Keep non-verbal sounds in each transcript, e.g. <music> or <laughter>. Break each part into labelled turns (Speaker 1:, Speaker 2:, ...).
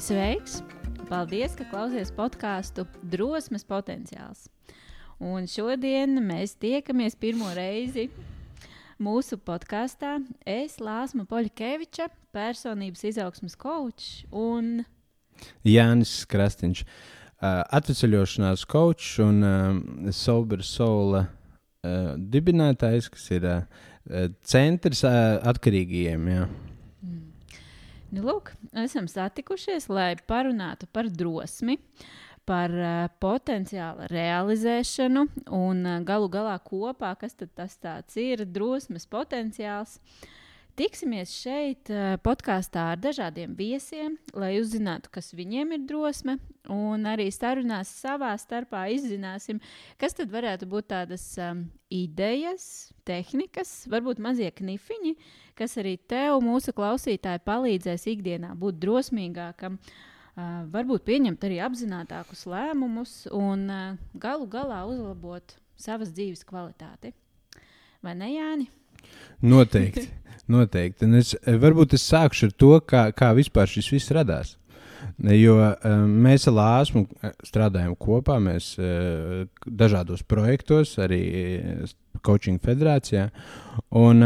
Speaker 1: Sveiks! Paldies, ka klausies podkāstu Drosmes potenciāls. Un šodien mēs tiekamies pirmo reizi mūsu podkāstā. Es Lāsma Poļkeviča, personības izaugsmas kočs un
Speaker 2: Jānis Krastīņš, uh, atvesaļošanās kočs un uh, Sober Soul uh, dibinātājs, kas ir uh, centrs uh, atkarīgajiem. Jā.
Speaker 1: Nu, lūk, esam satikušies, lai parunātu par drosmi, par uh, potenciāla realizēšanu un uh, galu galā kopā, kas tas ir drosmes potenciāls. Tiksimies šeit uh, podkāstā ar dažādiem viesiem, lai uzzinātu, kas viņiem ir drosme, un arī sarunās savā starpā izzināsim, kas tad varētu būt tādas um, idejas, tehnikas, varbūt mazie knifiņi, kas arī tev, mūsu klausītāji, palīdzēs ikdienā būt drosmīgākam, uh, varbūt pieņemt arī apzinātākus lēmumus un uh, galu galā uzlabot savas dzīves kvalitāti. Vai ne, Jāni?
Speaker 2: Noteikti. noteikti. Un es, varbūt es sākšu ar to, kā, kā vispār šis viss radās. Jo um, mēs ar Lāsmu strādājam kopā, mēs uh, dažādos projektos, arī Coaching federācijā. Un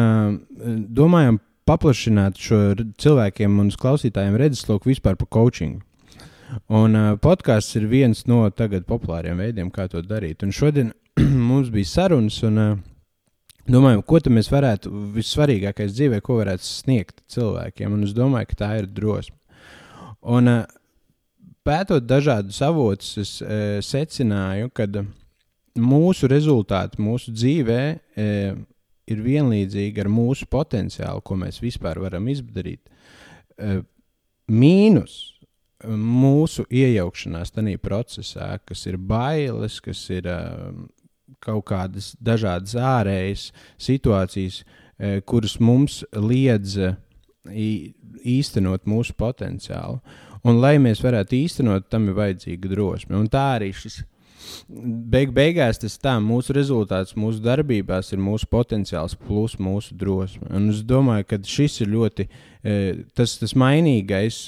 Speaker 2: domājam paplašināt šo cilvēkiem un klausītājiem redzesloku vispār par coaching. Un uh, podkāsts ir viens no tagad populāriem veidiem, kā to darīt. Un šodien <clears throat> mums bija sarunas, un uh, domājam, ko mēs varētu, vissvarīgākais dzīvē, ko varētu sniegt cilvēkiem. Un es domāju, ka tā ir drosme. Un uh, pētot dažādus avotus, es uh, secināju, ka. Mūsu rezultāti mūsu dzīvē e, ir vienlīdzīgi ar mūsu potenciālu, ko mēs vispār varam izdarīt. E, mīnus mūsu iejaukšanās tajā procesā, kas ir bailes, kas ir kaut kādas dažādas ārējas situācijas, e, kuras mums liedz īstenot mūsu potenciālu. Un, lai mēs varētu īstenot, tam ir vajadzīga drosme. Un tā arī šis beig beigās tas tā, mūsu rezultāts mūsu darbībās ir mūsu potenciāls plus mūsu drosme. Un es domāju, ka šis ir ļoti e, tas, tas mainīgais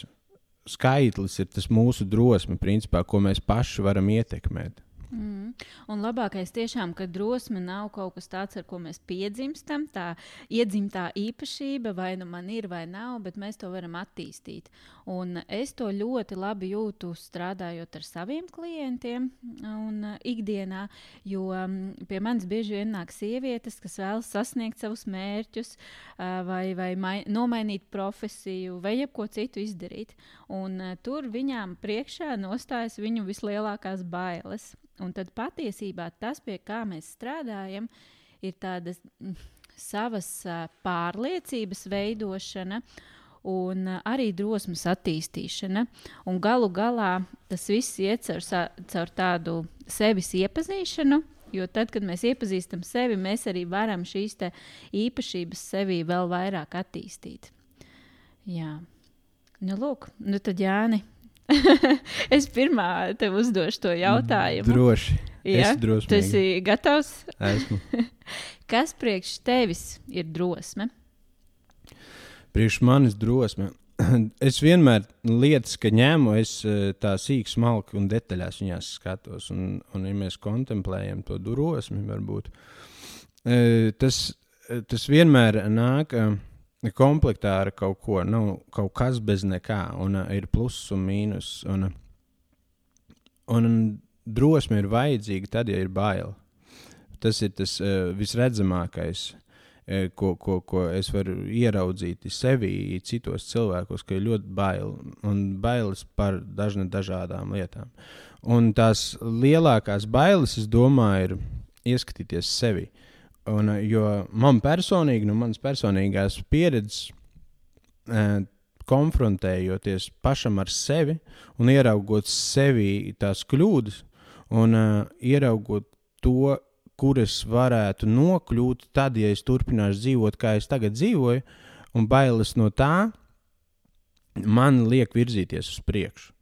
Speaker 2: skaitlis, ir tas mūsu drosme, principā, ko mēs paši varam ietekmēt.
Speaker 1: Mm. Un labākais tiešām, ka drosme nav kaut kas tāds, ar ko mēs piedzimstam, tā iedzimtā īpašība, vai nu man ir vai nav, bet mēs to varam attīstīt. Un es to ļoti labi jūtu strādājot ar saviem klientiem un uh, ikdienā, jo um, pie manis bieži vien nāk sievietes, kas vēlas sasniegt savus mērķus, uh, vai, vai mai, nomainīt profesiju, vai jebko citu izdarīt. Un uh, tur viņām priekšā nostājas viņu vislielākās bailes. Un tad patiesībā tas, pie kā mēs strādājam, ir tādas mm, savas pārliecības veidošana un arī drosmes attīstīšana. Un galu galā tas viss iet caur, caur tādu sevis iepazīšanu. Jo tad, kad mēs iepazīstam sevi, mēs arī varam šīs īpašības sevī vēl vairāk attīstīt. Jā, nu, lūk, nu tad Jāni, <laughs> es pirmā tev uzdošu to jautājumu.
Speaker 2: Droši.
Speaker 1: Ja?
Speaker 2: Tu
Speaker 1: esi gatavs?
Speaker 2: Esmu. <laughs>
Speaker 1: Kas priekš tevis ir drosme?
Speaker 2: Priekš manis drosme. <clears throat> Es vienmēr lietas, ka ņēmu, es eh, tā sīkā, smalki un detaļās viņās skatos. Un, un ja mēs kontemplējam to drosmi, varbūt eh, tas, tas vienmēr nāk komplektā ar kaut ko, nav kaut kas bez nekā, un uh, ir pluss un mīnus. Un, un drosme ir vajadzīga tad, ja ir bail. Tas ir tas uh, visredzamākais, uh, ko, ko, ko es varu ieraudzīt sevī, citos cilvēkos, ka ir ļoti bail un bailes par dažna, dažādām lietām. Un tās lielākās bailes, es domāju, ir ieskatīties sevi. Uh, Un, eh, jo man personīgi, nu, manas personīgās pieredzes, eh, konfrontējoties pašam ar sevi un ieraugot sevi tās kļūdas, un eh, ieraugot to, kur es varētu nokļūt, tad, ja es turpināšu dzīvot, kā es tagad dzīvoju, un bailes no tā man liek virzīties uz priekšu.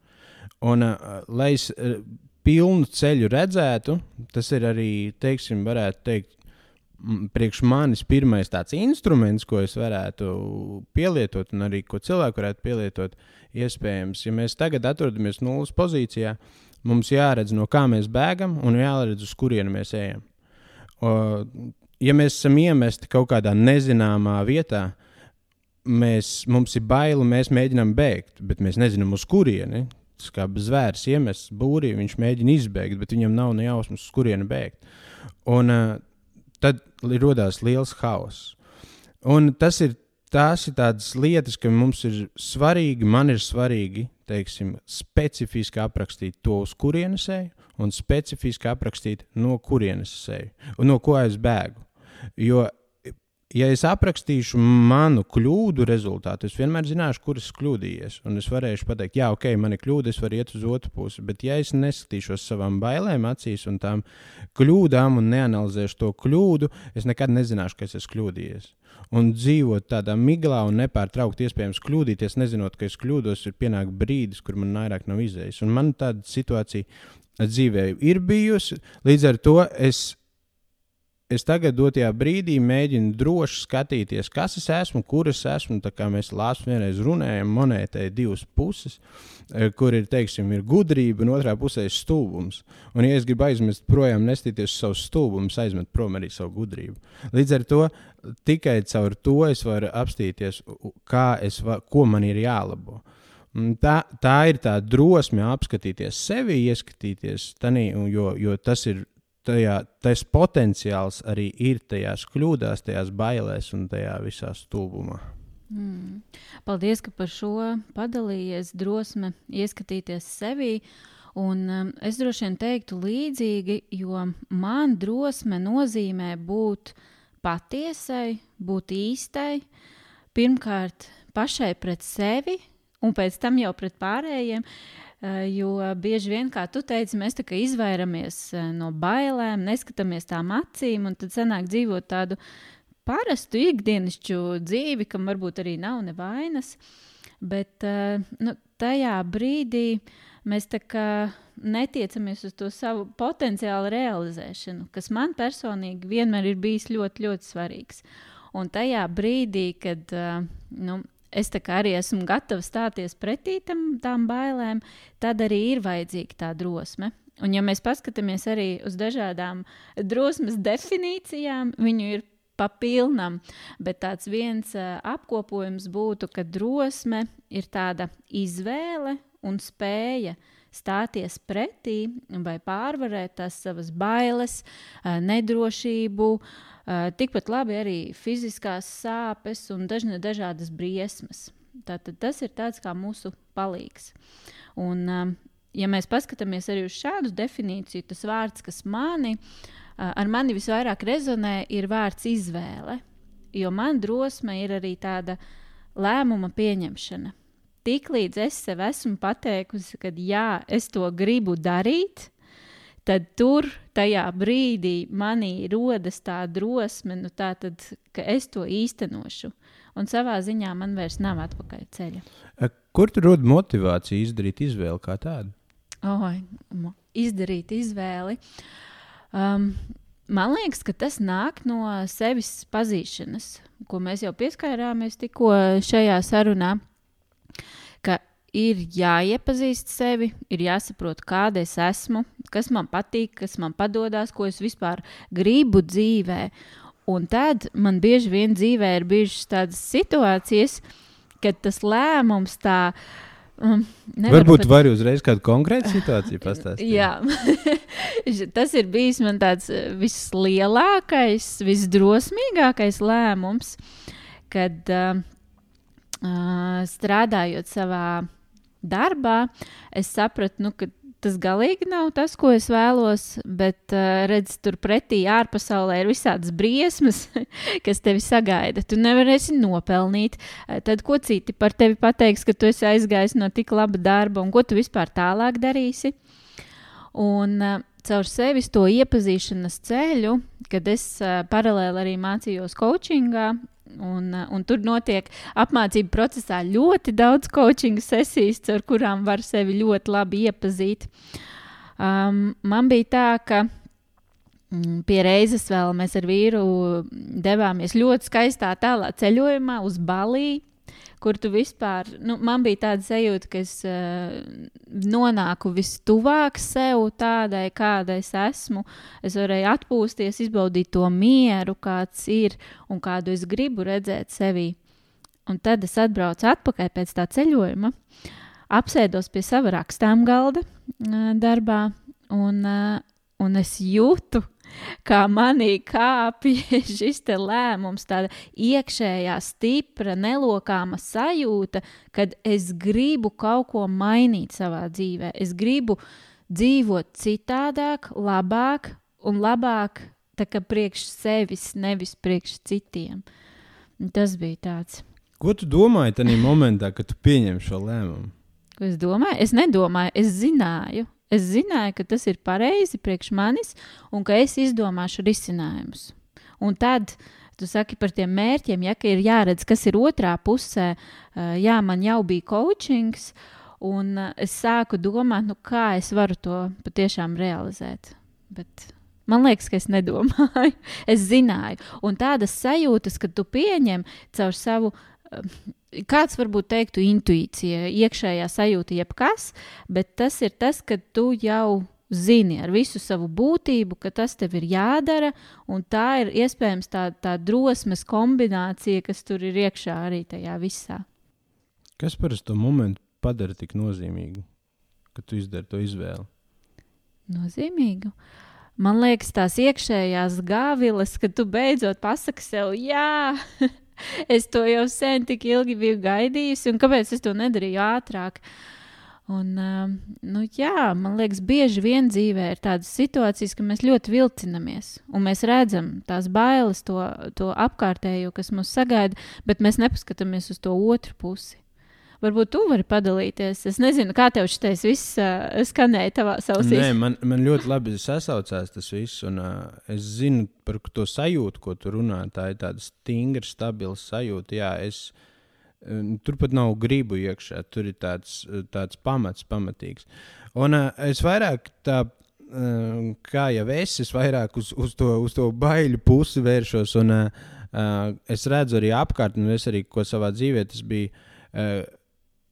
Speaker 2: Un, uh, lai es uh, pilnu ceļu redzētu, tas ir arī, teiksim, varētu teikt, priekš manis pirmais tāds instruments, ko es varētu pielietot, un arī ko cilvēku varētu pielietot, iespējams, ja mēs tagad atrodamies nulles pozīcijā, mums jāredz, no kā mēs bēgam, un jāredz, uz kurieni mēs ejam. O, ja mēs esam iemesti kaut kādā nezināmā vietā, mēs, mums ir baili, mēs mēģinām bēgt, bet mēs nezinām, uz kurieni. Tas kā zvērs iemests būrī, viņš mēģina izbēgt, bet viņam nav ne jausmas, uz kurieni bēgt. Un, uh, tad radās liels haoss. Un tas ir, tās ir tādas lietas, ka mums ir svarīgi, man ir svarīgi, teiksim, specifiski aprakstīt to, uz kurienes eju, un specifiski aprakstīt, no kurienes es eju, no ko es bēgu. Jo ja es aprakstīšu manu kļūdu rezultātu, es vienmēr zināšu, kur es kļūdījies. Un es varēšu pateikt, jā, ok, man ir kļūda, es varu iet uz otru pusi. Bet, ja es neskatīšos savām bailēm acīs un tām kļūdām un neanalizēšu to kļūdu, es nekad nezināšu, kas es kļūdījies. Un dzīvot tādā miglā un nepārtraukti iespējams kļūdīties, nezinot, ka es kļūdos, ir pienācis brīdis, kur man vairāk nav izējis. Un man tāda situācija dzīvē ir bijusi. Līdz ar to es es tagad, dotajā brīdī, mēģinu droši skatīties, kas es esmu, kur es esmu. Tā kā mēs Lāsas vienreiz runājam, monētai divas puses, eh, kur ir, teiksim, ir gudrība, un otrā pusē ir stulbums. Un, ja es gribu aizmest projām, nestīties savu stulbumu, aizmet prom arī savu gudrību. Līdz ar to tikai caur to es varu apstīties, es, va, ko man ir jālabo. Tā, tā ir tā drosme apskatīties sevi, ieskatīties tajā, jo, jo tas ir tajā, tas potenciāls arī ir tajās kļūdās, tajās bailēs un tajā visā stulbumā.
Speaker 1: Mm. Paldies, ka par šo padalījies, drosme ieskatīties sevī. Un, um, es droši vien teiktu līdzīgi, jo man drosme nozīmē būt patiesai, būt īstai, pirmkārt pašai pret sevi un pēc tam jau pret pārējiem. Uh, jo bieži vien, kā tu teici, mēs izvairamies eh, no bailēm, neskatāmies tām acīm, un tad sanāk dzīvot tādu parastu ikdienišķu dzīvi, kam varbūt arī nav nevainas. Bet eh, nu, tajā brīdī mēs netiecamies uz to savu potenciālu realizēšanu, kas man personīgi vienmēr ir bijis ļoti, ļoti svarīgs. Un tajā brīdī, kad nu, es arī esmu gatava stāties pretī tam, tām bailēm, tad arī ir vajadzīga tā drosme. Un, ja mēs paskatāmies arī uz dažādām drosmes definīcijām, viņu ir papilnam, bet tāds viens apkopojums būtu, ka drosme ir tāda izvēle un spēja stāties pretī vai pārvarēt tās savas bailes, nedrošību, Uh, tikpat labi arī fiziskās sāpes un dažne, dažādas briesmas. Tātad tas ir tāds kā mūsu palīgs. Un, uh, ja mēs paskatāmies arī uz šādu definīciju, tas vārds, kas mani, uh, ar mani visvairāk rezonē, ir vārds izvēle. Jo man drosme ir arī tāda lēmuma pieņemšana. Tiklīdz es sev esmu pateikusi, ka jā, es to gribu darīt, tad tur tajā brīdī manī rodas tā drosme, nu tā tad, ka es to īstenošu. Un savā ziņā man vairs nav atpakaļ ceļa.
Speaker 2: Kur tur rodas motivācija izdarīt izvēli kā tādu?
Speaker 1: Oh, izdarīt izvēli. Um, man liekas, ka tas nāk no sevis pazīšanas, ko mēs jau pieskārāmies tikko šajā sarunā. Ka ir jāiepazīst sevi, ir jāsaprot, kāda es esmu, kas man patīk, kas man padodas, ko es vispār gribu dzīvē. Un tad man bieži vien dzīvē ir bijušas tādas situācijas, kad tas lēmums tā.
Speaker 2: Um, Varbūt pat... var uzreiz kādu konkrētu situāciju pastāstīt.
Speaker 1: Jā, <laughs> tas ir bijis man tāds uh, vislielākais, visdrosmīgākais lēmums, kad uh, uh, strādājot savā darbā, es sapratu, nu, ka tas galīgi nav tas, ko es vēlos, bet uh, redz, tur pretī ārpasaulē ir visādas briesmas, <laughs> kas tevi sagaida. Tu nevarēsi nopelnīt. Uh, tad, ko citi par tevi pateiks, ka tu esi aizgājis no tik laba darba un ko tu vispār tālāk darīsi? Un, uh, caur sevis to iepazīšanas ceļu, kad es paralēli arī mācījos coachingā, Un, uh, un tur notiek apmācību procesā ļoti daudz coaching sesijas, ar kurām var sevi ļoti labi iepazīt. Um, man bija tā, ka mm, pie reizes vēl mēs ar vīru devāmies ļoti skaistā tālā ceļojumā uz Baliju kur tu vispār, nu, man bija tāda sajūta, ka es uh, nonāku vistuvāk sev tādai, kāda es esmu. Es varēju atpūsties, izbaudīt to mieru, kāds ir un kādu es gribu redzēt sevī. Un tad es atbraucu atpakaļ pēc tā ceļojuma, apsēdos pie sava rakstām galda uh, darbā, un, uh, un es jūtu, kā manī kāpja <laughs> šis lēmums, tāda iekšējā, stipra, nelokāma sajūta, kad es gribu kaut ko mainīt savā dzīvē. Es gribu dzīvot citādāk, labāk un labāk priekš sevis, nevis priekš citiem. Tas bija tāds.
Speaker 2: Ko tu domāji tajā momentā, kad tu pieņem šo lēmumu?
Speaker 1: Ko es domāju? Es nedomāju, es zināju. Es zināju, ka tas ir pareizi priekš manis un ka es izdomāšu risinājumus. Un tad tu saki par tiem mērķiem, ja ir jāredz, kas ir otrā pusē. Uh, jā, man jau bija coachings, un uh, es sāku domāt, nu, kā es varu to patiešām realizēt. Bet Man liekas, ka es nedomāju. <laughs> es zināju. Un tādas sajūtas, ka tu pieņem caur savu kāds varbūt teiktu intuīcija, iekšējā sajūta, jebkas, bet tas ir tas, ka tu jau zini ar visu savu būtību, ka tas tev ir jādara, un tā ir iespējams tā, tā drosmes kombinācija, kas tur ir iekšā arī tajā visā.
Speaker 2: Kas par to momentu padara tik nozīmīgu, ka tu izdari to izvēli?
Speaker 1: Nozīmīgu. Man liekas, tās iekšējās gāviles, ka tu beidzot pasaki sev, jā, <laughs> <laughs> es to jau sen tik ilgi biju gaidījusi, un kāpēc es to nedarīju ātrāk? Un, uh, nu, jā, man liekas, bieži vien dzīvē ir tādas situācijas, ka mēs ļoti vilcinamies, un mēs redzam tās bailes, to, to apkārtējo, kas mūs sagaida, bet mēs nepaskatāmies uz to otru pusi. Varbūt tu vari padalīties. Es nezinu, kā tev šis viss uh, skanēja tavā ausīs.
Speaker 2: Nē, man, man ļoti labi sasaucās tas viss, un uh, es zinu par to sajūtu, ko tu runā. Tā ir tāda stingra, stabila sajūta. Jā, es, uh, tur pat nav gribu iekšā, tur ir tāds, tāds pamats, pamatīgs. Un uh, es vairāk tā. Kā jau es, es vairāk uz, uz, to, uz to baiļu pusi vēršos, un uh, es redzu arī apkārt, un es arī ko savā dzīvē tas bija. Uh,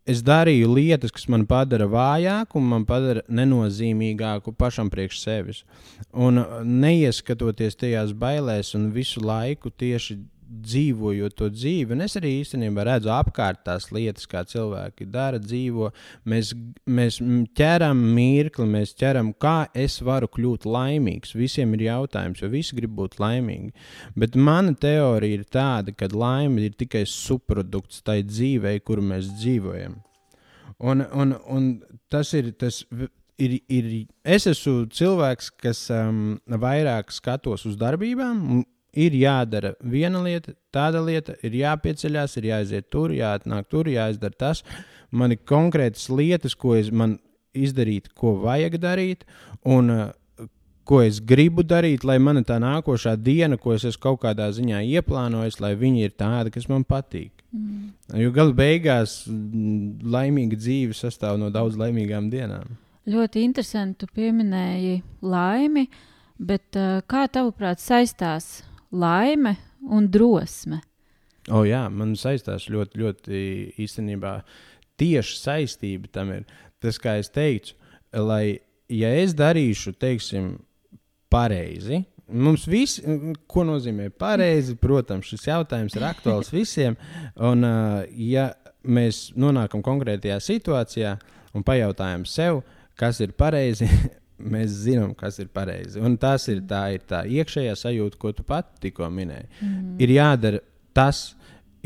Speaker 2: es darīju lietas, kas man padara vājāku un man padara nenozīmīgāku pašam priekš sevis. Un uh, neieskatoties tajās bailēs un visu laiku tieši dzīvojot to dzīvi. Un es arī īstenībā redzu apkārt tās lietas, kā cilvēki dara, dzīvo. Mēs, mēs ķeram mirkli, mēs ķeram, kā es varu kļūt laimīgs. Visiem ir jautājums, jo visi grib būt laimīgi. Bet mana teorija ir tāda, ka laime ir tikai subprodukts tai dzīvei, kuru mēs dzīvojam. Un, un, un tas ir tas. Ir, ir, es esmu cilvēks, kas um, vairāk skatos uz darbībām, ir jādara viena lieta, tāda lieta, ir jāpieceļās, ir jāiziet tur, jāatnāk tur, jāizdara tas. Man ir konkrētas lietas, ko es man izdarīt, ko vajag darīt, un uh, ko es gribu darīt, lai mana tā nākošā diena, ko es esmu kaut kādā ziņā ieplānojis, lai viņi ir tādi, kas man patīk. Mm. Jo gala beigās mm, laimīga dzīve sastāv no daudz laimīgām dienām.
Speaker 1: Ļoti interesanti, tu pieminēji laimi, bet uh, kā tavuprāt saistās laime un drosme.
Speaker 2: O, jā, man saistās ļoti, ļoti īstenībā tieši saistība tam ir. Tas, kā es teicu, lai ja es darīšu, teiksim, pareizi. Mums visi, ko nozīmē pareizi, protams, šis jautājums ir aktuāls <laughs> visiem. Un, ja mēs nonākam konkrētajā situācijā un pajautājam sev, kas ir pareizi, mēs zinām, kas ir pareizi. Un tas ir tā, ir tā iekšējā sajūta, ko tu pati tikko minēji. Mm. Ir jādara tas,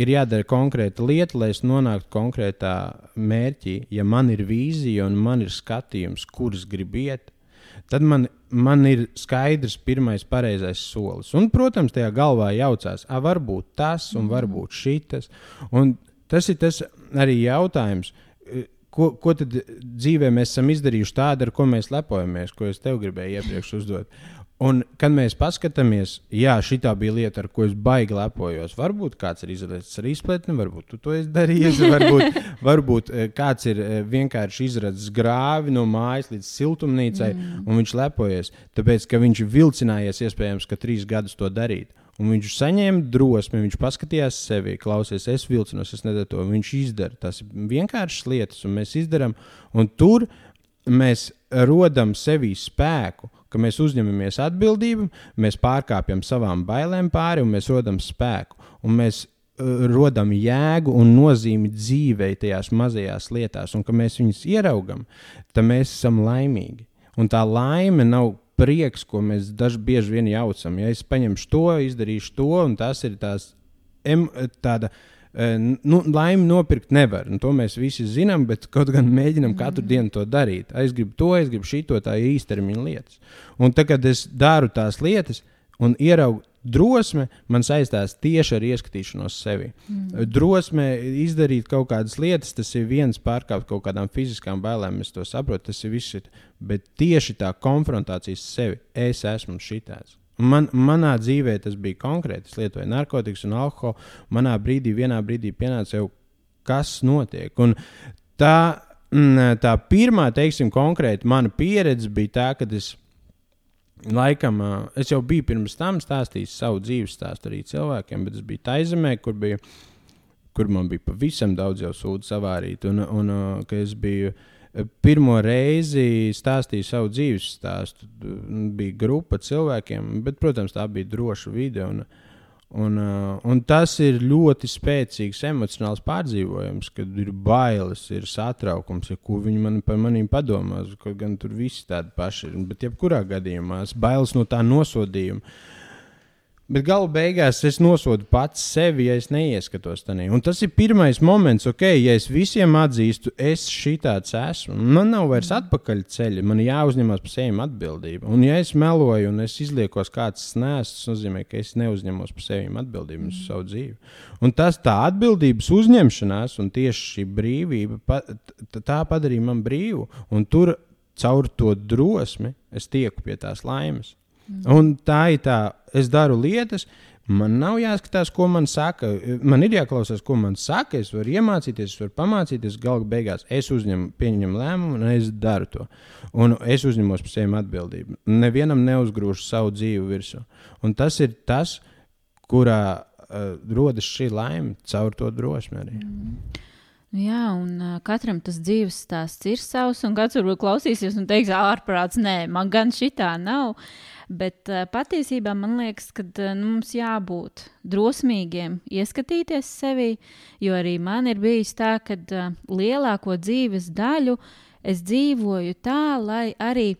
Speaker 2: ir jādara konkrēta lieta, lai es nonāktu konkrētā mērķī. Ja man ir vīzija un man ir skatījums, kurš grib iet, tad man, man ir skaidrs pirmais pareizais solis. Un, protams, tajā galvā jaucās, ah, varbūt tas un varbūt šitas. Un tas ir tas arī jautājums ko, ko tad dzīvē mēs esam izdarījuši tādu, ar ko mēs lepojamies, ko es tev gribēju iepriekš uzdot. Un, kad mēs paskatāmies, jā, šī bija lieta, ar ko es baigi lepojos. Varbūt kāds ir izradis ar izpletni, varbūt tu to esi darījis. <laughs> Varbūt, varbūt eh, kāds ir eh, vienkārši izradis grāvi no mājas līdz siltumnīcai, mm. un viņš lepojas. Tāpēc, ka viņš ir vilcinājies, iespējams, ka trīs gadus to darīt. Un viņš saņēma drosmi, viņš paskatījās sevi, klausies, es vilcinos, es nedaru to. Viņš izdara. Ir vienkāršas lietas, un mēs izdarām. Un tur mēs rodam sevī spēku ka mēs uzņemamies atbildību, mēs pārkāpjam savām bailēm pāri un mēs rodam spēku. Un mēs uh, rodam jēgu un nozīmi dzīvei tajās mazajās lietās, un ka mēs viņus ieraugam, tad mēs esam laimīgi. Un tā laime nav prieks, ko mēs dažs bieži vien jaucam. Ja es paņemšu to, izdarīšu to, un tas ir tās, em, tāda nu, laimi nopirkt nevar. To mēs visi zinām, bet kaut gan mēģinam mm. katru dienu to darīt. Es gribu to, es gribu šito, tā ir īstermiņa lietas. Un tad, kad es daru tās lietas un ieraugu drosme, man saistās tieši ar ieskatīšanos sevi. Mm. Drosme izdarīt kaut kādas lietas, tas ir viens pārkāpt kaut kādām fiziskām bailēm, es to saprotu, tas ir viss. Bet tieši tā konfrontācija ar sevi, es esmu šitāds. Man, manā dzīvē tas bija konkrēti. Es lietoju narkotikas un alkoholu. Manā brīdī, vienā brīdī pienāca jau, kas notiek. Un tā, mm, tā pirmā, teiksim, konkrēti mana pieredze bija tā, ka es laikam, es jau biju pirms tam stāstījis savu dzīves stāstu arī cilvēkiem, bet es biju Taizemē, kur, bija, kur man bija pavisam daudz jau sūdu savārīt. Un, un, ka es biju pirmo reizi stāstīju savu dzīves stāstu. Bija grupa cilvēkiem, bet, protams, tā bija droša vide. Un, un, un tas ir ļoti spēcīgs emocionāls pārdzīvojums, kad ir bailes, ir satraukums, ja ko viņi man par maniem padomās. Kaut gan tur viss tādi paši ir. Bet, jebkurā gadījumā, bailes no tā nosodījuma Bet gala beigās es nosodu pats sevi, ja es neieskatos tajā. Un tas ir pirmais moments, ok, ja es visiem atzīstu, es šitāds esmu. Man nav vairs atpakaļ ceļa, man jāuzņemas par sevi atbildība. Un ja es meloju un es izliekos kāds nesmu, tas nozīmē, ka es neuzņemos par sevi atbildību uz savu dzīvi. Un tas tā atbildības uzņemšanās un tieši šī brīvība, tā padarīja man brīvu. Un tur caur to drosmi es tieku pie tās laimes. Mm. Un tā ir tā, es daru lietas. Man nav jāskatās, ko man saka. Man ir jāklausās, ko man saka. Es varu iemācīties, es varu pamācīties. Galu galā es uzņemu, pieņemu lēmumu, un es daru to. Un es uzņemos par sevi atbildību. Nevienam neuzgrūžu savu dzīvi virsū. Un tas ir tas, kurā uh, rodas šī laime caur to drosmi arī. Mm.
Speaker 1: Jā, un uh, katram tas dzīves stāsts ir savs, un kāds varbūt klausīsies un teiks, ārprāts, nē, man gan šitā nav. Uh, Bet uh, patiesībā man liekas, ka uh, nu, mums jābūt drosmīgiem, ieskatīties sevi, jo arī man ir bijis tā, ka uh, lielāko dzīves daļu es dzīvoju tā, lai arī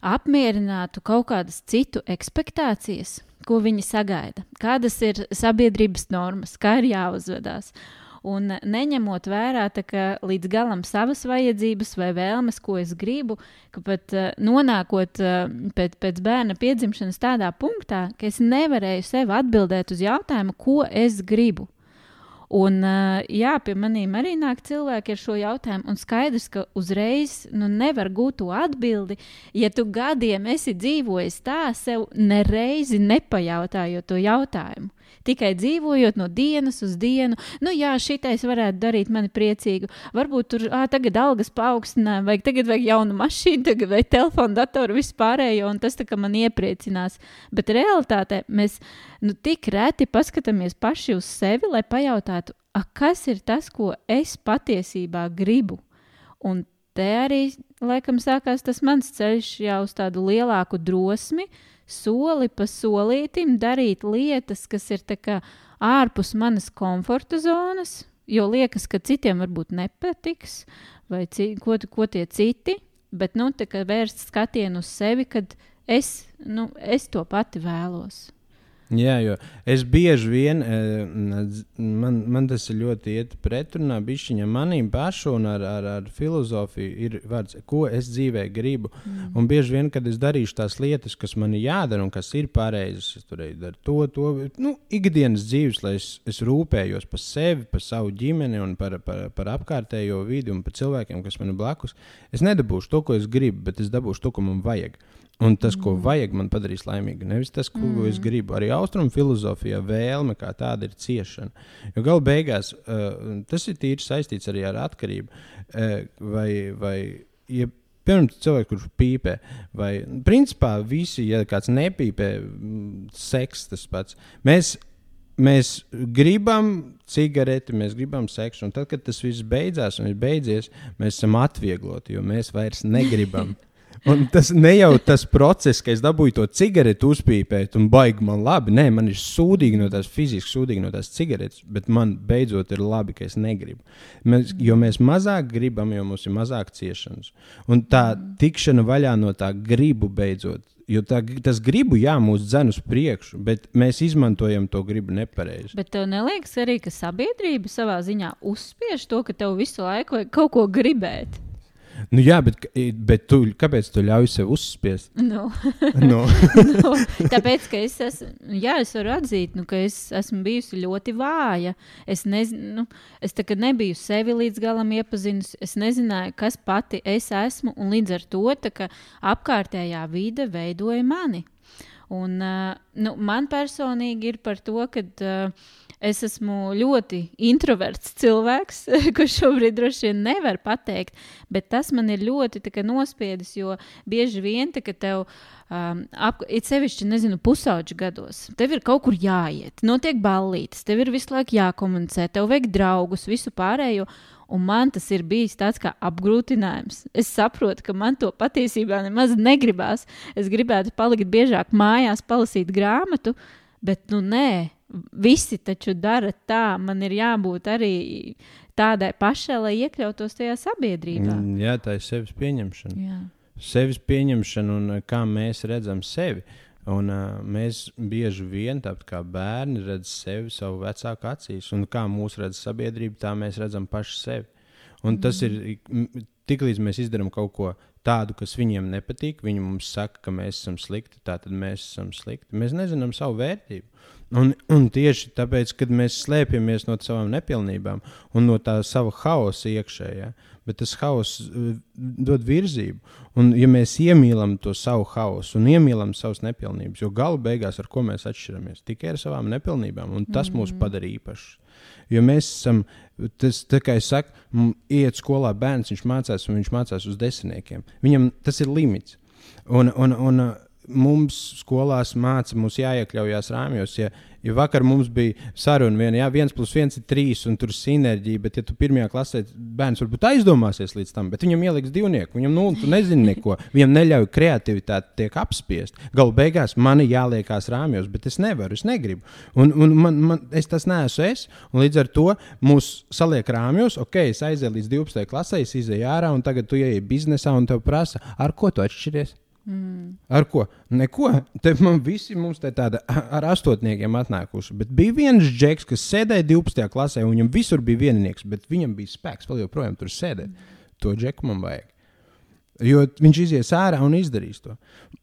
Speaker 1: apmierinātu kaut kādas citu expectācijas, ko viņi sagaida, kādas ir sabiedrības normas, kā ir jāuzvedās un neņemot vērā līdz galam savas vajadzības vai vēlmes, ko es gribu, ka pat uh, nonākot uh, pēc, pēc bērna piedzimšanas tādā punktā, ka es nevarēju sev atbildēt uz jautājumu, ko es gribu. Un, uh, jā, pie maniem arī nāk cilvēki ar šo jautājumu, un skaidrs, ka uzreiz nu, nevar gūt to atbildi, ja tu gadiem esi dzīvojis tā, sev nereizi nepajautājot to jautājumu tikai dzīvojot no dienas uz dienu. Nu, jā, šitais varētu darīt mani priecīgu. Varbūt tur ā, tagad algas paaugstināja, vai tagad vajag jaunu mašīnu, tagad vai telefonu, datoru, vispārējo, un tas man iepriecinās. Bet realitātē mēs nu, tik reti paskatāmies paši uz sevi, lai pajautātu, kas ir tas, ko es patiesībā gribu. Un te arī laikam sākās tas mans ceļš jau uz tādu lielāku drosmi, soli pa solītim darīt lietas, kas ir ārpus manas komforta zonas, jo liekas, ka citiem varbūt nepatiks, vai ci, ko, ko tie citi, bet nu, vērst skatienu uz sevi, kad es, nu, es to pati vēlos.
Speaker 2: Jā, jo es bieži vien, eh, man, man tas ir ļoti iet pretrunā bišķiņa manim pašu un ar, ar, ar filozofiju ir vārds, ko es dzīvē gribu. Mm. Un bieži vien, kad es darīšu tās lietas, kas man ir jādara un kas ir pareizas, es tur daru to, to, nu, ikdienas dzīves, lai es, es rūpējos par sevi, par savu ģimeni un par, par, par apkārtējo vidi un par cilvēkiem, kas man ir blakus. Es nedabūšu to, ko es gribu, bet es dabūšu to, ko man vajag. Un tas, ko vajag, man padarīs laimīgu. Nevis tas, ko mm. es gribu. Arī austrumu filozofijā vēlme kā tāda ir ciešana. Jo galu beigās uh, tas ir tīri saistīts arī ar atkarību. Uh, vai, vai, ja, piemēram, cilvēks, kurš pīpē, vai principā visi, ja kāds nepīpē, seks tas pats. Mēs, mēs gribam cigareti, mēs gribam seksu, un tad, kad tas viss beidzās un ir beidzies, mēs esam atviegloti, jo mēs vairs negribam. <laughs> Un tas ne jau tas process, ka es dabūju to cigareti uzpīpēt, un baigi man labi. Nē, man ir sūdīgi no tās fiziski, sūdīgi no tās cigaretes, bet man beidzot ir labi, ka es negribu. Mēs, jo mēs mazāk gribam, jo mums ir mazāk ciešanas. Un tā tikšana vaļā no tā gribu beidzot. Jo tā, tas gribu, jā, mūs dzen uz priekšu, bet mēs izmantojam to gribu nepareizi.
Speaker 1: Bet tev neliekas arī, ka sabiedrība savā ziņā uzspiež to, ka tev visu laiku vajag kaut ko gribēt?
Speaker 2: Nu, jā, bet, bet tu, kāpēc tu ļauj sev uzspiest? <laughs>
Speaker 1: Nu.
Speaker 2: no. <laughs>
Speaker 1: nu, tāpēc, ka es esmu, jā, es varu atzīt, nu, ka es esmu bijusi ļoti vāja. Es, nezinu, nu, es nebiju sevi līdz galam iepazinusi. Es nezināju, kas pati es esmu, un līdz ar to apkārtējā vide veidoja mani. Un, uh, nu, man personīgi ir par to, ka uh, Es esmu ļoti introverts cilvēks, <laughs> kurš šobrīd droši vien nevar pateikt, bet tas man ir ļoti kā, nospiedis, jo bieži vien, kad tev um, ap, ir sevišķi, nezinu, pusauģu gados, tev ir kaut kur jāiet, notiek ballītes, tev ir visu laiku jākomunicē, tev vajag draugus, visu pārējo. Un man tas ir bijis tāds kā apgrūtinājums. Es saprotu, ka man to patiesībā nemaz negribās. Es gribētu palikt biežāk mājās, palasīt grāmatu, bet nu nē, visi taču dara tā, man ir jābūt arī tādai pašai, lai iekļautos tajā sabiedrībā.
Speaker 2: Mm, jā, tā ir sevis pieņemšana.
Speaker 1: Jā.
Speaker 2: Sevis pieņemšana un uh, kā mēs redzam sevi. Un, uh, mēs bieži vien, tāpat kā bērni, redzam sevi savu vecāku acīs, un kā mūsu redz sabiedrība, tā mēs redzam paši sevi. Un mm. tas ir tiklīdz mēs izdarām kaut ko tādu, kas viņiem nepatīk, viņi mums saka, ka mēs esam slikti, tad mēs esam slikti. Mēs nezinām savu vērtību. Un, un tieši tāpēc, kad mēs slēpjamies no savām nepilnībām un no tā sava hausa iekšējā, bet tas hauss uh, dod virzību. Un, ja mēs iemīlam to savu hausu un iemīlam savas nepilnības, jo galu beigās ar ko mēs atšķiramies? Tikai ar savām nepilnībām, un tas mm -hmm. mūs padara īpašus. Jo mēs esam, tas, kā es saku, iet skolā bērns, viņš mācās, un viņš mācās uz desmitniekiem. Viņam tas ir limits. Un, un, un, mums skolās māca, mums jāiekļaujas rāmjos. Ja, ja vakar mums bija saruna, viena, jā, viens plus viens ir trīs, un tur ir sinerģija, bet, ja tu pirmajā klasē bērns varbūt aizdomāsies līdz tam, bet viņam ieliks divnieku, viņam nu, tu nezini neko, viņam neļauj kreativitāti tiek apspiest. Galu beigās man jāliekās rāmjos, bet es nevaru, es negribu. Un, un man, man, es tas neesmu es, un līdz ar to mūs saliek rāmjos, ok, es aizēju līdz 12. klasē, es izēju ārā, un tagad tu ieej biznesā un tev prasa, ar ko tu atšķiries. Mm. Ar ko? Neko. Te man visi mums te tāda ar astotniekiem atnākuši. Bet bija viens džeks, kas sēdēja 12. klasē, un viņam visur bija vieninieks, bet viņam bija spēks vēl joprojām tur sēdēt. Mm. To džeku man vajag. Jo viņš izies ārā un izdarīs to.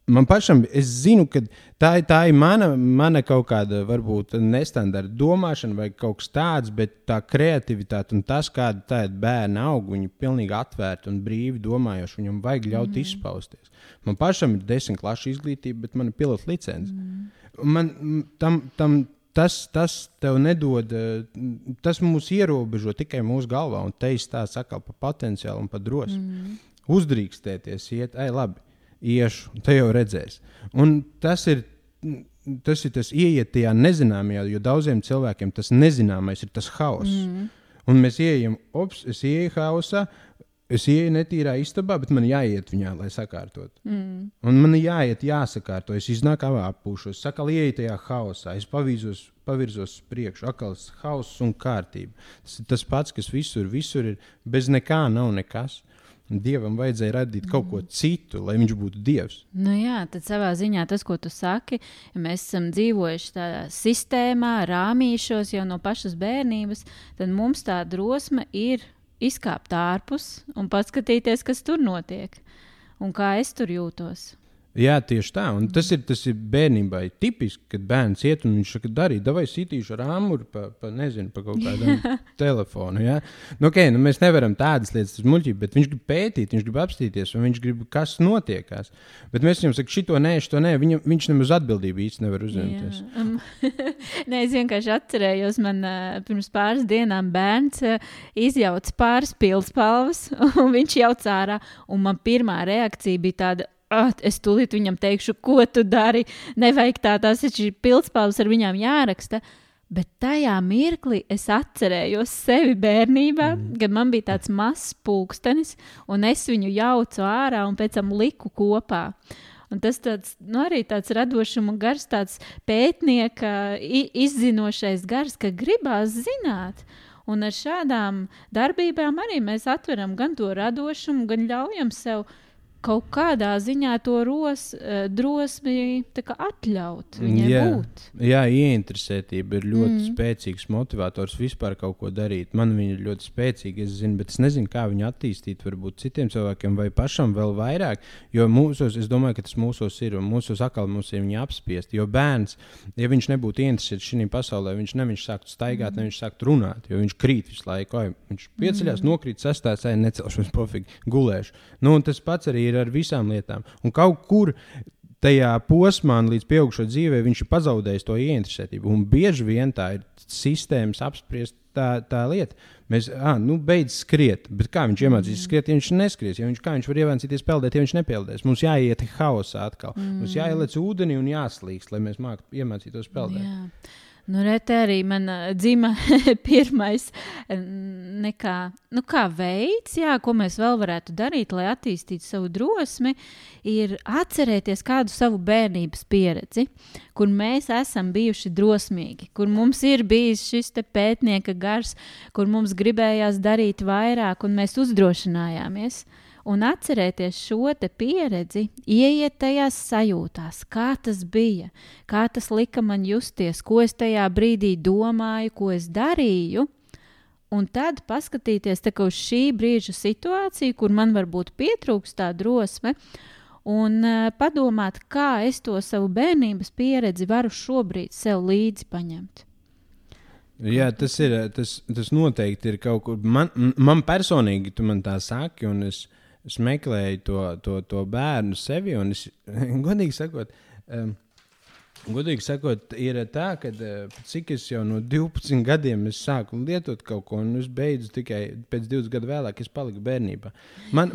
Speaker 2: Man pašam, es zinu, ka tā, tā ir mana, mana kaut kāda, varbūt, nestandarta domāšana vai kaut kas tāds, bet tā kreativitāte un tas, kāda tā ir bērna aug, viņi ir pilnīgi atvērti un brīvi domājoši. Viņam vajag ļaut mm. izpausties. Man pašam ir desmit klašu izglītība, bet man ir pilota licence. Mm. Man tam. tam tas, tas tev nedod, tas mūs ierobežo tikai mūsu galvā, un te izstāsta atkal par potenciālu un par drosmi. Mm uzdrīkstēties, iet, ej, labi, iešu, te jau redzēs. Un tas ir. Tas ir tas ieiet tajā nezināmajā, jo daudziem cilvēkiem tas nezināmais ir tas haoss. Mm. Un mēs ieejam, ops, es ieeju haosā, es ieeju netīrā istabā, bet man jāiet viņā, lai sakārtotu. Mm. Un man jāiet, jāsakārto. Es iznāku apgūšos, sakal, ieeju tajā haosā, es pavīzos, pavirzos uz priekšu, atkal hauss un kārtība. Tas ir tas pats, kas visur, visur ir. Bez nekā nav nekas. Dievam vajadzēja radīt kaut ko citu, lai viņš būtu dievs.
Speaker 1: Nu jā, tad savā ziņā tas, ko tu saki, ja mēs esam dzīvojuši tādā sistēmā, rāmīšos jau no pašas bērnības, tad mums tā drosme ir izkāpt ārpus un paskatīties, kas tur notiek un kā es tur jūtos.
Speaker 2: Jā, tieši tā. Un tas ir, tas ir bērnībai tipiski, kad bērns iet un viņš saka, darīt, vai sitīšu ar āmuru pa, pa, nezinu, pa kaut kādu <laughs> telefonu. Ja? Nu, okay, nu, mēs nevaram tādas lietas, tas muļķīgi, bet viņš grib pētīt, viņš grib apstīties, un viņš grib, kas notiekās. Bet mēs viņam sakām, šito nē, šito nē, viņa, viņš nemaz atbildību īsti nevar uzņemties.
Speaker 1: Um, <laughs> nē, es vienkārši atcerējos, man uh, pirms pāris dienām bērns uh, izjauca pāris pilspalvas, <laughs> un viņš jau cārā, un man pirmā reakcija bija tāda ah, es tūlīt viņam teikšu, ko tu dari. Nevajag tā, tās ir pildspalvas ar viņām jāraksta. Bet tajā mirklī es atcerējos sevi bērnībā, mm. kad man bija tāds mazs pulkstenis, un es viņu jaucu ārā un pēc tam liku kopā. Un tas tāds, nu, arī tāds radošuma gars, tāds pētnieka izzinošais gars, ka gribās zināt. Un ar šādām darbībām arī mēs atveram gan to radošumu, gan ļaujam sev kaut kādā ziņā to ros, uh, drosmi atļaut viņai
Speaker 2: jā,
Speaker 1: būt.
Speaker 2: Jā, ieinteresētība ir ļoti mm. spēcīgs motivators vispār kaut ko darīt. Man viņa ir ļoti spēcīga, es zinu, bet es nezinu, kā viņu attīstīt. Varbūt citiem cilvēkiem vai pašam vēl vairāk. Jo mūsos, es domāju, ka tas mūsos ir un mūsos atkal mums ir viņa apspiest. Jo bērns, ja viņš nebūtu interesēts šajā pasaulē, viņš ne viņš sāktu staigāt, mm. ne viņš sāktu runāt, jo viņš krīt visu laiku. Oj, viņš pieceļās, mm. nokrīt, sastāvā, necelšos, pofīgi, gulēšu. Nu, tas pats arī ir ar visām lietām. Un kaut kur tajā posmā, līdz pieaugušo dzīvē, viņš ir pazaudējis to ieinteresētību. Un bieži vien tā ir sistēmas apspriest tā, tā lieta. Mēs, ah, nu, beidz skriet, bet kā viņš iemācīs skriet, ja viņš neskries? Ja viņš, kā viņš var iemācīties peldēt, ja viņš nepeldēs? Mums jāiet haosā atkal. Mm. Mums jāieliec ūdenī un jāslīkst, lai mēs māktu iemācītos peldēt. Jā.
Speaker 1: Nu, Rete arī man dzima <laughs> pirmais nekā, nu, kā veids, jā, ko mēs vēl varētu darīt, lai attīstītu savu drosmi, ir atcerēties kādu savu bērnības pieredzi, kur mēs esam bijuši drosmīgi, kur mums ir bijis šis pētnieka gars, kur mums gribējās darīt vairāk, un mēs uzdrošinājāmies. Uh, un atcerēties šo pieredzi, ieiet tajās sajūtās, kā tas bija, kā tas lika man justies, ko es tajā brīdī domāju, ko es darīju. Un tad paskatīties uz šī brīža situāciju, kur man varbūt pietrūkst tā drosme, un uh, padomāt, kā es to savu bērnības pieredzi varu šobrīd sev līdzi paņemt.
Speaker 2: Jā, tas ir. Tas, tas noteikti ir kaut kur. Man, man personīgi, tu man tā saki, un es, es meklēju to, to, to bērnu sevi, un es <laughs> godīgi sakot, um, Godīgi sakot, ir tā, ka uh, cik es jau no 12 gadiem sāku lietot kaut ko, un es beidzu tikai pēc 20 gadu vēlāk, es paliku bērnībā. Man,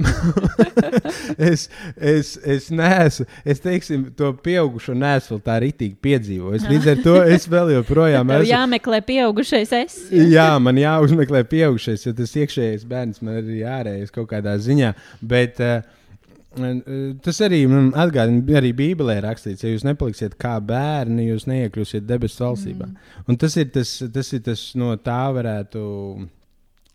Speaker 2: <laughs> es, es, es neesmu, es teiksim, to pieaugušo neesmu tā rītīgi piedzīvojis. <laughs> Līdz ar to es vēl joprojām
Speaker 1: esmu. jāmeklē pieaugušais es.
Speaker 2: Jā, man jāuzmeklē pieaugušais, jo tas iekšējais bērns man ir ārējais kaut kādā ziņā. Bet, uh, Tas arī atgādina, arī Bībelē rakstīts, ja jūs nepaliksiet kā bērni, jūs neiekļūsiet debesu valstībā. Mm. Un tas ir tas, tas ir tas, no tā varētu.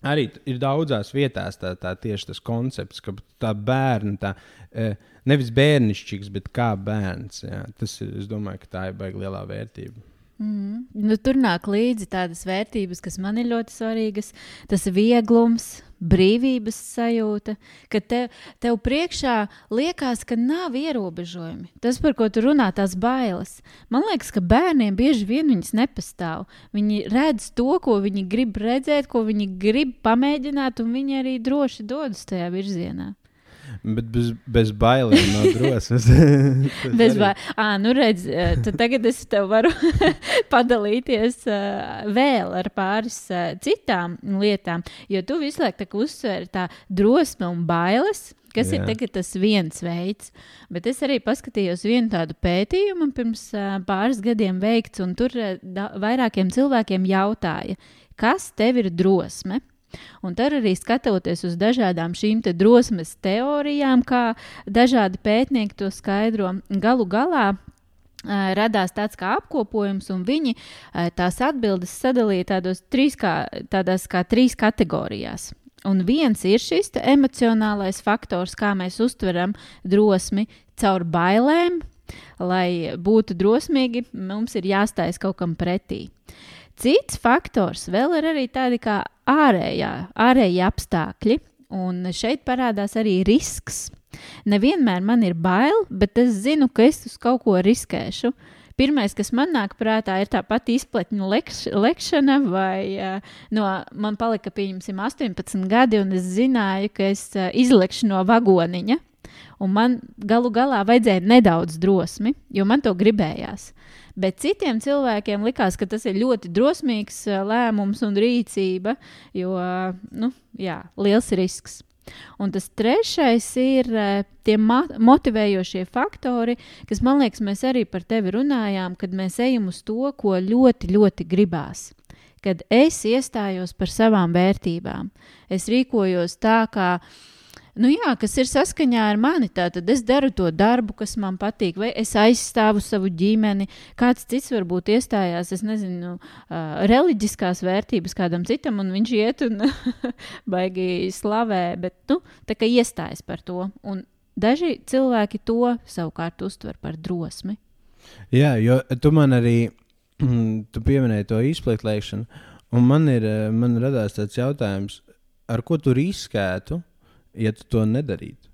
Speaker 2: Arī ir daudzās vietās tā, tā tieši tas koncepts, ka tā bērna, tā, nevis bērnišķīgs, bet kā bērns. Jā, tas ir, es domāju, ka tā ir baigta lielā vērtība.
Speaker 1: Mm. Nu, tur nāk līdzi tādas vērtības, kas man ir ļoti svarīgas. Tas vieglums, brīvības sajūta, ka te, tev priekšā liekas, ka nav ierobežojumi. Tas, par ko tu runā, tās bailes. Man liekas, ka bērniem bieži vien viņas nepastāv. Viņi redz to, ko viņi grib redzēt, ko viņi grib pamēģināt, un viņi arī droši dodas tajā virzienā.
Speaker 2: Bet bez, bez bailēm nav drosmes. <laughs>
Speaker 1: bez bailēm. Nu, redz, tagad es tev varu <laughs> padalīties uh, vēl ar pāris uh, citām lietām. Jo tu visu laiku uzsver tā drosme un bailes. Kas Jā. ir tas viens veids? Bet es arī paskatījos vienu tādu pētījumu pirms uh, pāris gadiem veikts, un tur uh, da, vairākiem cilvēkiem jautāja, kas tev ir drosme? Un tad arī skatoties uz dažādām šīm te drosmes teorijām, kā dažādi pētnieki to skaidro, galu galā radās tāds kā apkopojums, un viņi tās atbildes sadalīja tādos trīs, kā, tādās kā trīs kategorijās. Un viens ir šis emocionālais faktors, kā mēs uztveram drosmi caur bailēm. Lai būtu drosmīgi, mums ir jāstājas kaut kam pretī. Cits faktors vēl ir arī tādi kā ārējā, ārējie apstākļi. Un šeit parādās arī risks. Nevienmēr man ir bail, bet es zinu, ka es uz kaut ko riskēšu. Pirmais, kas man nāk prātā, ir tā pati izpletņu lekš, lekšana, vai uh, no, man palika, pieņemsim, 18 gadi, un es zināju, ka es uh, izlekšu no vagoniņa. Un man galu galā vajadzēja nedaudz drosmi, jo man to gribējās. Bet citiem cilvēkiem likās, ka tas ir ļoti drosmīgs lēmums un rīcība, jo nu, jā, liels risks. Un tas trešais ir tie motivējošie faktori, kas man liekas, mēs arī par tevi runājām, kad mēs ejam uz to, ko ļoti, ļoti gribās. Kad es iestājos par savām vērtībām, es rīkojos tā, kā nu jā, kas ir saskaņā ar mani. Tad es daru to darbu, kas man patīk, vai es aizstāvu savu ģimeni. Kāds cits varbūt iestājās, es nezinu, uh, reliģiskās vērtības kādam citam, un viņš iet un <laughs> baigi slavē, bet nu, tā kā iestājas par to. Un daži cilvēki to savukārt uztver par drosmi.
Speaker 2: Jā, jo tu man arī <clears throat> tu pieminēji to izplēkšanu, un man ir man radās tāds jautājums, ar ko tu riskētu, ja tu to nedarītu?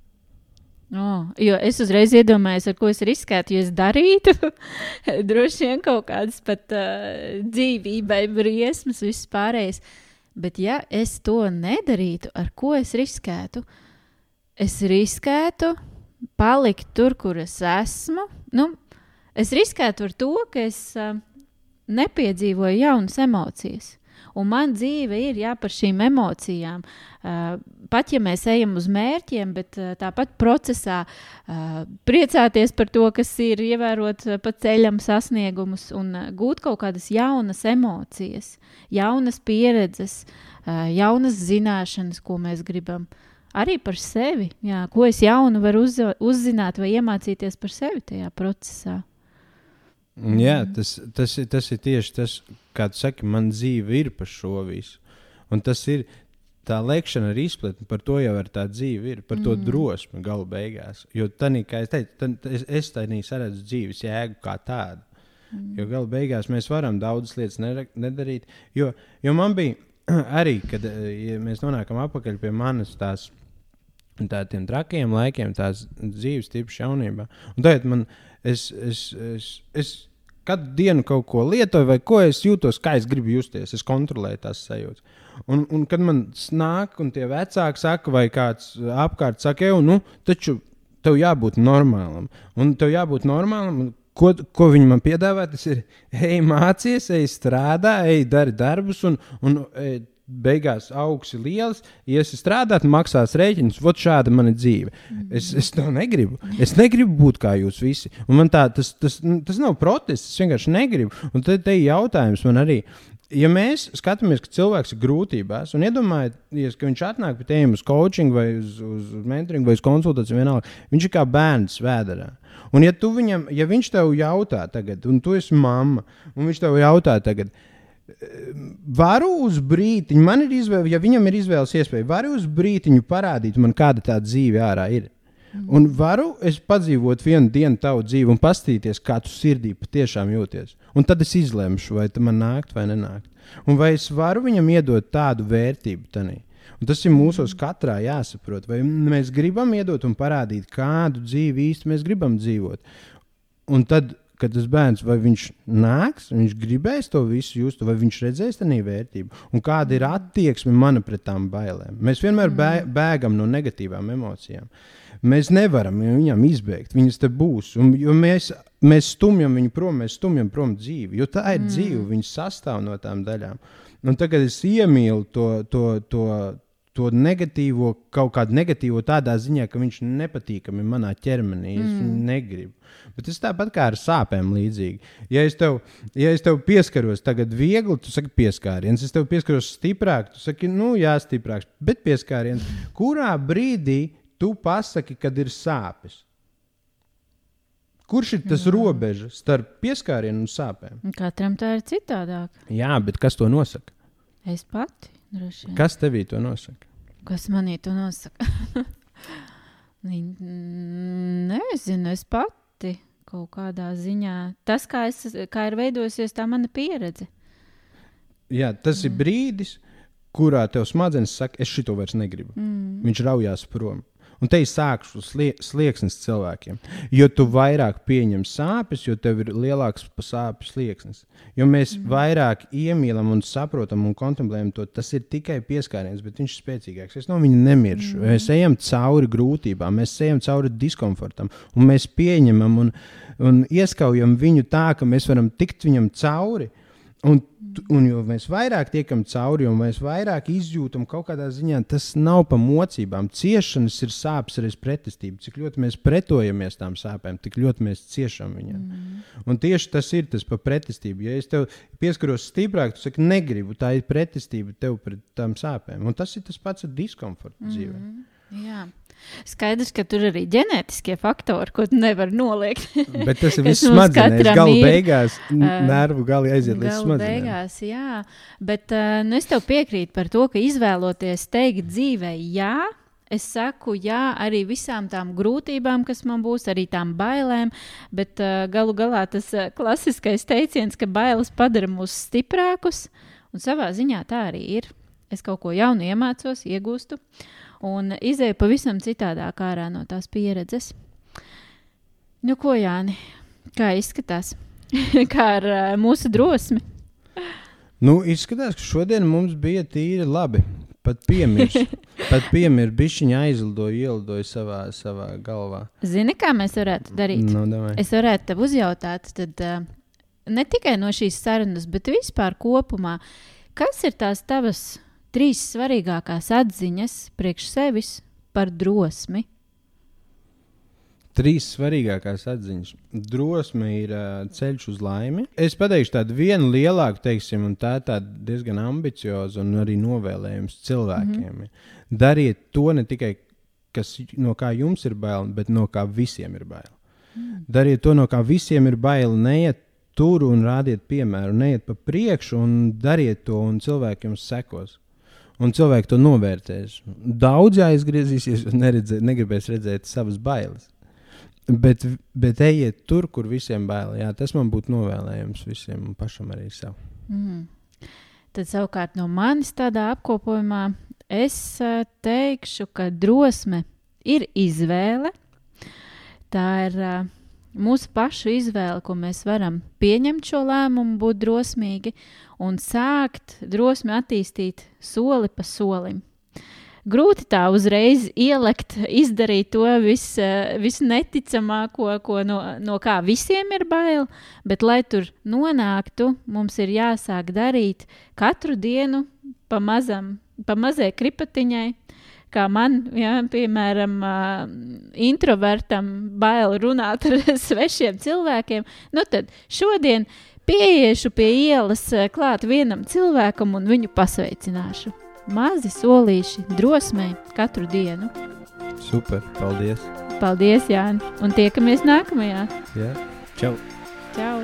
Speaker 1: Oh, jo es uzreiz iedomājos, ar ko es riskētu, ja es darītu. <laughs> Droši vien kaut kādas pat uh, dzīvībai briesmas, viss pārējais. Bet, ja es to nedarītu, ar ko es riskētu? Es riskētu palikt tur, kur es esmu. Nu, es riskētu ar to, ka es uh, nepiedzīvoju jaunas emocijas. Un man dzīve ir jā, par šīm emocijām. Uh, pat ja mēs ejam uz mērķiem, bet uh, tāpat procesā uh, priecāties par to, kas ir, ievērot uh, pa ceļam sasniegumus un gūt kaut kādas jaunas emocijas, jaunas pieredzes, jaunas zināšanas, ko mēs gribam. Arī par sevi, jā, ko es jaunu varu uz, uzzināt vai iemācīties par sevi tajā procesā.
Speaker 2: Jā, tas, tas, tas ir tieši tas, kā tu saki, man dzīve ir par šo visu. Un tas ir tā lēkšana ar izplatni, par to jau ir tā dzīve, ir par to mm. drosmi galu beigās. Jo tanī, kā es teicu, tan, es, es tādā saredzu dzīves jēgu kā tādu. Mm. Jo galu beigās mēs varam daudzas lietas nedarīt. Jo, jo man bija <clears throat> arī, kad ja mēs nonākam atpakaļ pie manas tās. Tādiem trakiem laikiem, tās dzīves tipus jaunībā. Un tagad man, es, es, es, es katru dienu kaut ko lietoju, vai ko es jūtos, kā es gribu justies. Es kontrolēju tās sajūtas. Un, un kad man nāk, un tie vecāki saka, vai kāds apkārt saka, jau, nu, taču tev jābūt normālam. Un tev jābūt normālam. Ko, ko viņi man piedāvā? Tas ir, ej, mācies, ej, strādā, ej, dari darbus, un, un ej, beigās augsts liels, iesi strādāt, maksās rēķinus. Vot šāda mana dzīve. Es, es to negribu. Es negribu būt kā jūs visi. Un man tā, tas, tas, tas nav protests, es vienkārši negribu. Un tad te ir jautājums man arī. Ja mēs skatāmies, ka cilvēks ir grūtībās, un iedomājieties, ka viņš atnāk pie tevis uz coaching, vai uz, uz mentoring, vai uz konsultāciju, vienalga, viņš ir kā bērns vēdā. Un, ja, viņam, ja viņš tev jautā tagad, un tu esi mamma, un viņš tev jautā tagad, uh, varu uz brīdiņu, man ir izvēle, ja viņam ir izvēles iespēja, varu uz brīdiņu parādīt man, kāda tā dzīve ārā ir. Un varu es padzīvot vienu dienu tavu dzīvi un paskatīties, kā tu sirdī patiešām jūties. Un tad es izlemšu, vai man nākt vai nenākt. Un vai es varu viņam iedot tādu vērtību. Tanī. Un tas ir mūsos katrā jāsaprot, vai mēs gribam iedot un parādīt, kādu dzīvi īsti mēs gribam dzīvot. Un tad ka tas bērns, vai viņš nāks, viņš gribēs to visu just, vai viņš redzēs tā vērtību, un kāda ir attieksme mana pret tām bailēm. Mēs vienmēr bē, mm. bēgam no negatīvām emocijām. Mēs nevaram viņam izbēgt, viņas te būs. Un, mēs, mēs stumjam viņu prom, mēs stumjam prom dzīvi, jo tā ir mm. dzīve, viņas sastāv no tām daļām. Un tagad es iemīlu to, to, to, to negatīvo, kaut kādu negatīvo tādā ziņā, ka viņš nepatīkami manā ķermenī. Es mm. negribu. Bet tas tāpat kā ar sāpēm līdzīgi. Ja es tev, ja es tev pieskaros tagad viegli, tu saki pieskāriens. Es tev pieskaros stiprāk, tu saki, nu jā, stiprāks, bet pieskāriens. Kurā brīdī tu pasaki, kad ir sāpes? Kurš ir tas mm. robeža starp pieskārienu un sāpēm?
Speaker 1: Katram tā ir citādāk.
Speaker 2: Jā, bet kas to nosaka?
Speaker 1: Es pati.
Speaker 2: Kas tevī to nosaka?
Speaker 1: Kas manī to nosaka? <laughs> Nezinu, es pati kaut kādā ziņā. Tas, kā, es, kā ir veidojusies tā mana pieredze.
Speaker 2: Jā, tas mm. ir brīdis, kurā tev smadzenes saka, es šito vairs negribu. Mm. Viņš raujās prom. Un te ir sākšu slie, slieksnis cilvēkiem. Jo tu vairāk pieņem sāpes, jo tev ir lielāks sāpju slieksnis. Jo mēs mm. vairāk iemīlam un saprotam un kontemplējam to, tas ir tikai pieskāriens, bet viņš ir spēcīgāks. Es no viņa nemiršu. Mm. Mēs ejam cauri grūtībām, mēs ejam cauri diskomfortam, un mēs pieņemam un, un ieskaujam viņu tā, ka mēs varam tikt viņam cauri. Un un jo mēs vairāk tiekam cauri, un mēs vairāk izjūtam kaut kādā ziņā, tas nav pa mocībām. Ciešanas ir sāpes arī pretestība. Cik ļoti mēs pretojamies tām sāpēm, tik ļoti mēs ciešam viņām. Mm. Un tieši tas ir tas par pretestību. Ja es tev pieskaros stiprāk, tu saki, negribu, tā ir pretestība tev pret tām sāpēm. Un tas ir tas pats ar diskomfortu mm. dzīvē.
Speaker 1: Jā. Skaidrs, ka tur ir arī ģenētiskie faktori, ko nevar noliegt. <laughs>
Speaker 2: Bet tas ir viss smadzenēs. Gala beigās, nervu gali aiziet līdz smadzenēm.
Speaker 1: Beigās, jā, bet nu es tev piekrītu par to, ka izvēloties teikt dzīvē, jā. Es saku, jā, arī visām tām grūtībām, kas man būs, arī tām bailēm, bet uh, galu galā tas uh, klasiskais teiciens, ka bailes padara mūs stiprākus, un savā ziņā tā arī ir. Es kaut ko jaunu iemācos, iegūstu. Un izēju pavisam citādāk ārā no tās pieredzes. Nu, ko Jāni, kā izskatās? <laughs> kā ar uh, mūsu drosmi?
Speaker 2: Nu, izskatās, ka šodien mums bija tīri labi. Pat piemirs. <laughs> Pat piemirs, bišķiņa aizlidoja, ielidoja savā, savā galvā.
Speaker 1: Zini, kā mēs varētu darīt?
Speaker 2: Nu, davai.
Speaker 1: es varētu tev uzjautāt, tad, uh, ne tikai no šīs sarunas, bet vispār kopumā, kas ir tās tavas trīs svarīgākās atziņas priekš sevis par drosmi.
Speaker 2: Trīs svarīgākās atziņas. Drosme ir uh, ceļš uz laimi. Es pateikšu tādu vienu lielāku, teiksim, un tā ir diezgan ambicioza un arī novēlējums cilvēkiem. Mm -hmm. Dariet to ne tikai, kas, no kā jums ir bail, bet no kā visiem ir bail. Mm. Dariet to, no kā visiem ir bail. Neiet tur un rādiet piemēru, neiet pa priekšu un dariet to, un cilvēki jums sekos un cilvēki to novērtēs. Daudz aizgriezīsies un neredzē, negribēs redzēt savas bailes. Bet, bet ejiet tur, kur visiem bail. Jā, tas man būtu novēlējums visiem un pašam arī sev.
Speaker 1: Mm. Tad savukārt no manis tādā apkopojumā es teikšu, ka drosme ir izvēle. Tā ir uh, mūsu pašu izvēle, ko mēs varam pieņemt šo lēmumu, būt drosmīgi un sākt drosmi attīstīt soli pa solim. Grūti tā uzreiz ielikt, izdarīt to vis, visneticamāko, ko no, no kā visiem ir bail, bet, lai tur nonāktu, mums ir jāsāk darīt katru dienu pa, mazam, pa mazai kripatiņai, kā man, ja, piemēram, introvertam, bail runāt ar <laughs> svešiem cilvēkiem, nu tad šodien Pieiešu pie ielas klāt vienam cilvēkam un viņu pasveicināšu. Mazi solīši, drosmē katru dienu.
Speaker 2: Super, paldies!
Speaker 1: Paldies, Jāni! Un tiekamies nākamajā!
Speaker 2: Jā, čau!
Speaker 1: Čau!